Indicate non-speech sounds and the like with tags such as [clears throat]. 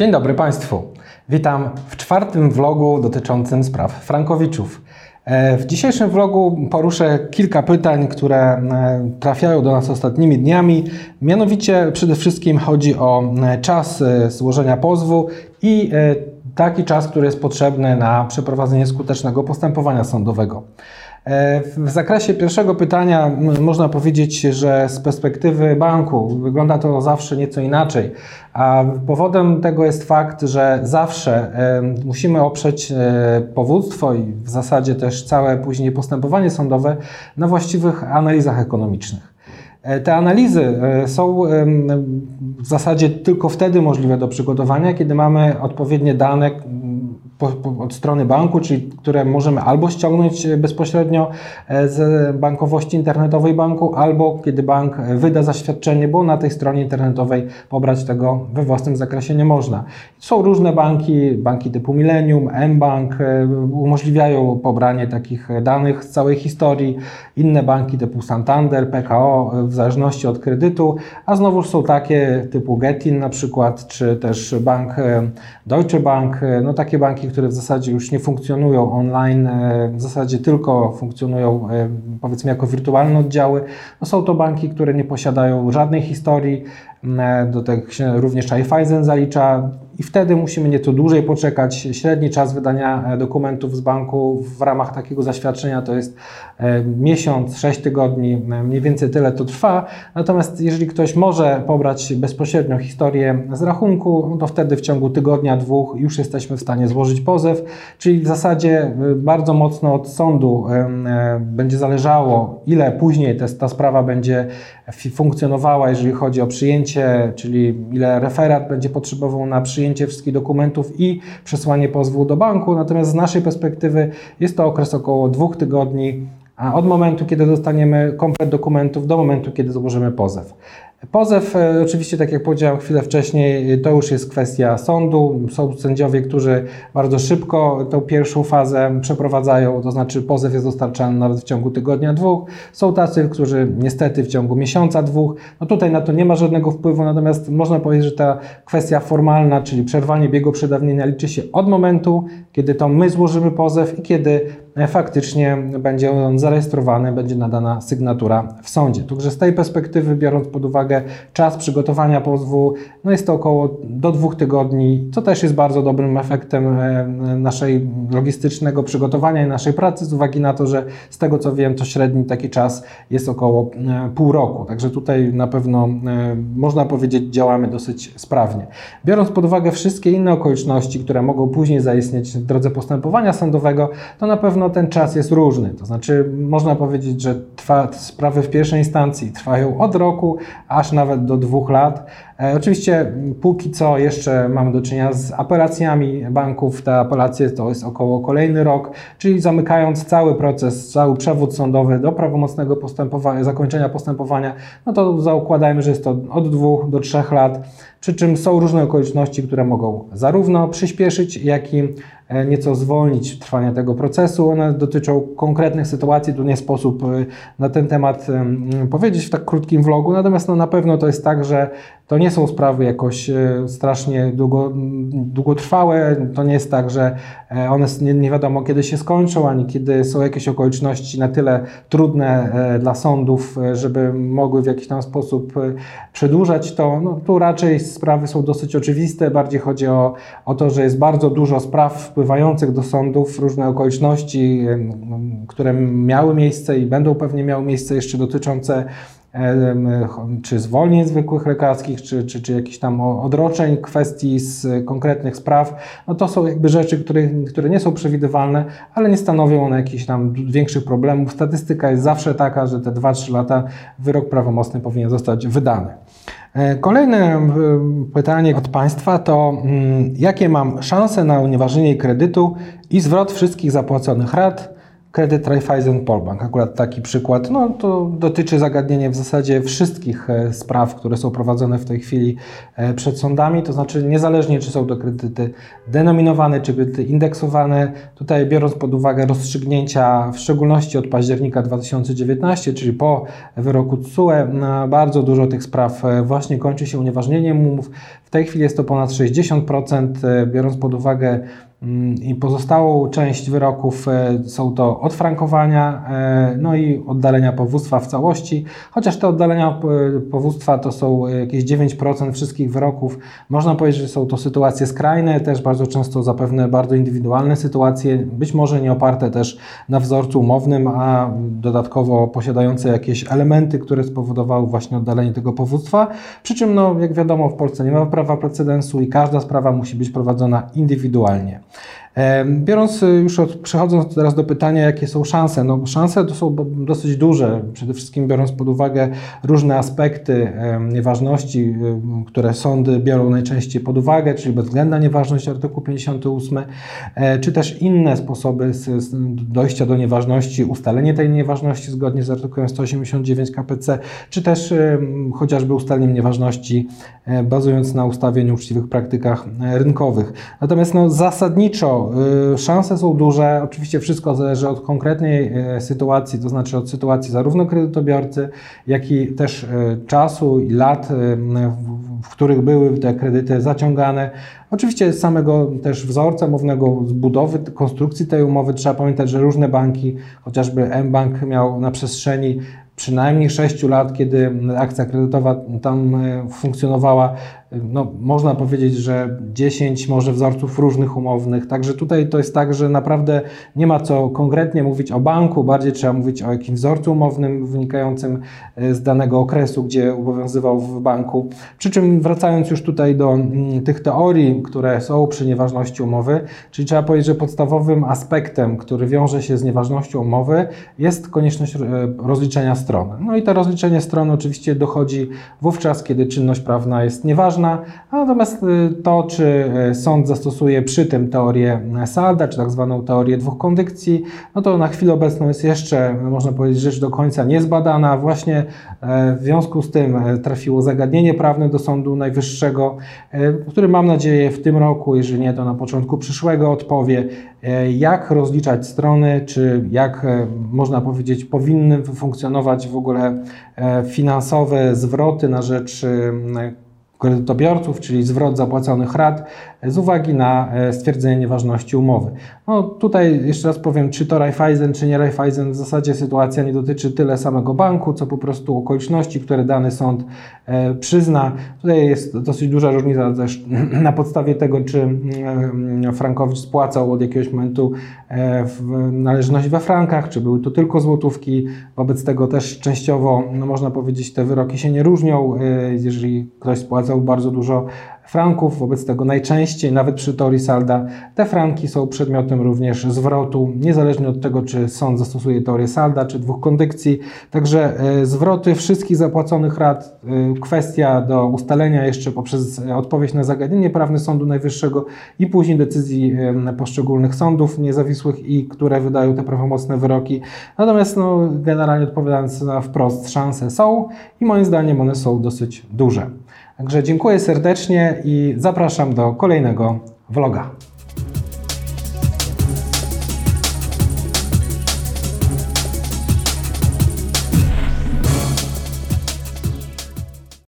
Dzień dobry Państwu. Witam w czwartym vlogu dotyczącym spraw Frankowiczów. E, w dzisiejszym vlogu poruszę kilka pytań, które e, trafiają do nas ostatnimi dniami. Mianowicie przede wszystkim chodzi o e, czas złożenia pozwu i taki czas, który jest potrzebny na przeprowadzenie skutecznego postępowania sądowego. E, w zakresie pierwszego pytania można powiedzieć, że z perspektywy banku wygląda to zawsze nieco inaczej, a powodem tego jest fakt, że zawsze musimy oprzeć e, powództwo i w zasadzie też całe później postępowanie sądowe na właściwych analizach ekonomicznych. Te analizy są w zasadzie tylko wtedy możliwe do przygotowania, kiedy mamy odpowiednie dane od strony banku, czyli które możemy albo ściągnąć bezpośrednio e, z bankowości internetowej banku, albo kiedy bank wyda zaświadczenie, bo na tej stronie internetowej pobrać tego we własnym zakresie nie można. Są różne banki, banki typu Millennium, mBank e, umożliwiają pobranie takich danych z całej historii, inne banki typu Santander, PKO w zależności od kredytu, a znowu są takie typu Getin na przykład, czy też bank e, Deutsche Bank, no takie banki, które w zasadzie już nie funkcjonują online, e, w zasadzie tylko funkcjonują e, powiedzmy jako wirtualne oddziały. No są to banki, które nie posiadają żadnej historii, do tego się również Raiffeisen zalicza i wtedy musimy nieco dłużej poczekać. Średni czas wydania e, dokumentów z banku w ramach takiego zaświadczenia to jest e, miesiąc, sześć tygodni, e, mniej więcej tyle to trwa. Natomiast jeżeli ktoś może pobrać bezpośrednio historię z rachunku, to wtedy w ciągu tygodnia, dwóch już jesteśmy w stanie złożyć pozew, czyli w zasadzie bardzo mocno od sądu będzie zależało, ile później ta sprawa będzie funkcjonowała, jeżeli chodzi o przyjęcie, czyli ile referat będzie potrzebował na przyjęcie wszystkich dokumentów i przesłanie pozwu do banku. Natomiast z naszej perspektywy jest to okres około dwóch tygodni od momentu, kiedy dostaniemy komplet dokumentów do momentu, kiedy złożymy pozew. Pozew, e, oczywiście, tak jak powiedziałem chwilę wcześniej, to już jest kwestia sądu. Są sędziowie, którzy bardzo szybko tą pierwszą fazę przeprowadzają, to znaczy pozew jest dostarczany nawet w ciągu tygodnia, dwóch. Są tacy, którzy niestety w ciągu miesiąca, dwóch. No tutaj na to nie ma żadnego wpływu, natomiast można powiedzieć, że ta kwestia formalna, czyli przerwanie biegu przedawnienia liczy się od momentu, kiedy to my złożymy pozew i kiedy E, faktycznie będzie on zarejestrowany, będzie nadana sygnatura w sądzie. Także z tej perspektywy, biorąc pod uwagę czas przygotowania pozwu, no jest to około do dwóch tygodni, co też jest bardzo dobrym efektem e, naszej logistycznego przygotowania i naszej pracy, z uwagi na to, że z tego co wiem, to średni taki czas jest około e, pół roku. Także tutaj na pewno można powiedzieć, działamy dosyć sprawnie. Biorąc pod uwagę wszystkie inne okoliczności, które mogą później zaistnieć w drodze postępowania sądowego, to na pewno ten czas jest różny. To znaczy, można powiedzieć, że trwa, sprawy w pierwszej instancji trwają od roku aż nawet do dwóch lat. E, oczywiście, póki co jeszcze mamy do czynienia z apelacjami banków. Te apelacje to jest około kolejny rok, czyli zamykając cały proces, cały przewód sądowy do prawomocnego postępowania, zakończenia postępowania, no to zaukładajmy, że jest to od dwóch do trzech lat. Przy czym są różne okoliczności, które mogą zarówno przyspieszyć, jak i nieco zwolnić trwanie tego procesu. One dotyczą konkretnych sytuacji, tu nie sposób e, na ten temat powiedzieć w tak krótkim vlogu, natomiast no, na pewno to jest tak, że to nie są sprawy jakoś e, strasznie długo, długotrwałe. To nie jest tak, że e, one nie, nie wiadomo kiedy się skończą, ani kiedy są jakieś okoliczności na tyle trudne e, dla sądów, żeby mogły w jakiś tam sposób przedłużać to. No, tu raczej sprawy są dosyć oczywiste. Bardziej chodzi o, o to, że jest bardzo dużo spraw wpływających do sądów, różne okoliczności, które miały miejsce i będą pewnie miały miejsce jeszcze dotyczące czy zwolnień zwykłych lekarskich, czy, czy, czy jakichś tam odroczeń kwestii z konkretnych spraw, no to są jakby rzeczy, które, które nie są przewidywalne, ale nie stanowią one jakichś tam większych problemów. Statystyka jest zawsze taka, że te 2-3 lata wyrok prawomocny powinien zostać wydany. E, kolejne pytanie od Państwa to, mm, jakie mam szanse na unieważnienie kredytu i zwrot wszystkich zapłaconych rat, kredyt Raiffeisen Polbank. Akurat taki przykład. No, to dotyczy zagadnienia w zasadzie wszystkich e, spraw, które są prowadzone w tej chwili e, przed sądami. To znaczy, niezależnie czy są to kredyty denominowane, czy kredyty indeksowane, tutaj biorąc pod uwagę rozstrzygnięcia, w szczególności od października 2019, czyli po wyroku TSUE, bardzo dużo tych spraw e, właśnie kończy się unieważnieniem umów. W tej chwili jest to ponad 60%, biorąc pod uwagę I pozostałą część wyroków e, są to odfrankowania, e, no i oddalenia powództwa w całości, chociaż te oddalenia e, powództwa to są jakieś 9% wszystkich wyroków. Można powiedzieć, że są to sytuacje skrajne, też bardzo często zapewne bardzo indywidualne sytuacje, być może nie oparte też na wzorcu umownym, a dodatkowo posiadające jakieś elementy, które spowodowały właśnie oddalenie tego powództwa. Przy czym, no, jak wiadomo, w Polsce nie ma prawa precedensu i każda sprawa musi być prowadzona indywidualnie. Biorąc y, już od, przechodząc teraz do pytania, jakie są szanse, no szanse to są dosyć duże, przede wszystkim biorąc pod uwagę różne aspekty nieważności, y, które sądy biorą najczęściej pod uwagę, czyli bezwzględna nieważność artykuł 58, e, czy też inne sposoby dojścia do nieważności, ustalenie tej nieważności zgodnie z artykułem 189 KPC, czy też chociażby ustaleniem nieważności bazując na ustawie nieuczciwych praktykach e, rynkowych. Natomiast no, zasadniczo Y, szanse są duże. Oczywiście wszystko zależy od konkretnej y, sytuacji, to znaczy od sytuacji zarówno kredytobiorcy, jak i też czasu i lat, w których były te kredyty zaciągane. Oczywiście z samego też wzorca umownego, z budowy, konstrukcji tej umowy trzeba pamiętać, że różne banki, chociażby mBank miał na przestrzeni przynajmniej 6 lat, kiedy akcja kredytowa tam funkcjonowała, no, można powiedzieć, że 10 może wzorców różnych umownych. Także tutaj to jest tak, że naprawdę nie ma co konkretnie mówić o banku, bardziej trzeba mówić o jakimś wzorcu umownym wynikającym e, z danego okresu, gdzie obowiązywał w banku. Przy czym wracając już tutaj do mm, tych teorii, które są przy nieważności umowy, czyli trzeba powiedzieć, że podstawowym aspektem, który wiąże się z nieważnością umowy, jest konieczność e, rozliczenia strony. No i to rozliczenie strony oczywiście dochodzi wówczas, kiedy czynność prawna jest nieważna ważna, natomiast y, to, czy y, sąd zastosuje przy tym teorię Salda, czy tak zwaną teorię dwóch kondykcji, no to na chwilę obecną jest jeszcze, można powiedzieć, rzecz do końca niezbadana. Właśnie w związku z tym trafiło zagadnienie prawne do Sądu Najwyższego, który mam nadzieję w tym roku, jeżeli nie to na początku przyszłego, odpowie, jak rozliczać strony, czy jak można powiedzieć, powinny funkcjonować w ogóle finansowe zwroty na rzecz kredytobiorców, czyli zwrot zapłaconych rat z uwagi na e, stwierdzenie nieważności umowy. No tutaj jeszcze raz powiem, czy to Raiffeisen, czy nie Raiffeisen, w zasadzie sytuacja nie dotyczy tyle samego banku, co po prostu okoliczności, które dany sąd e, przyzna. Tutaj jest dosyć duża różnica też [clears throat] na podstawie tego, czy mm, Frankowicz spłacał od jakiegoś momentu e, należność we frankach, czy były to tylko złotówki. Wobec tego też częściowo, no można powiedzieć, te wyroki się nie różnią. Jeżeli ktoś spłacał bardzo dużo franków. Wobec tego najczęściej, nawet przy teorii salda, te franki są przedmiotem również zwrotu, niezależnie od tego, czy sąd zastosuje teorię salda, czy dwóch kondykcji. Także e, zwroty wszystkich zapłaconych rat, e, kwestia do ustalenia jeszcze poprzez odpowiedź na zagadnienie prawne Sądu Najwyższego i później decyzji e, poszczególnych sądów niezawisłych i które wydają te prawomocne wyroki. Natomiast no, generalnie odpowiadając na wprost, szanse są i moim zdaniem one są dosyć duże. Także dziękuję serdecznie i zapraszam do kolejnego vloga.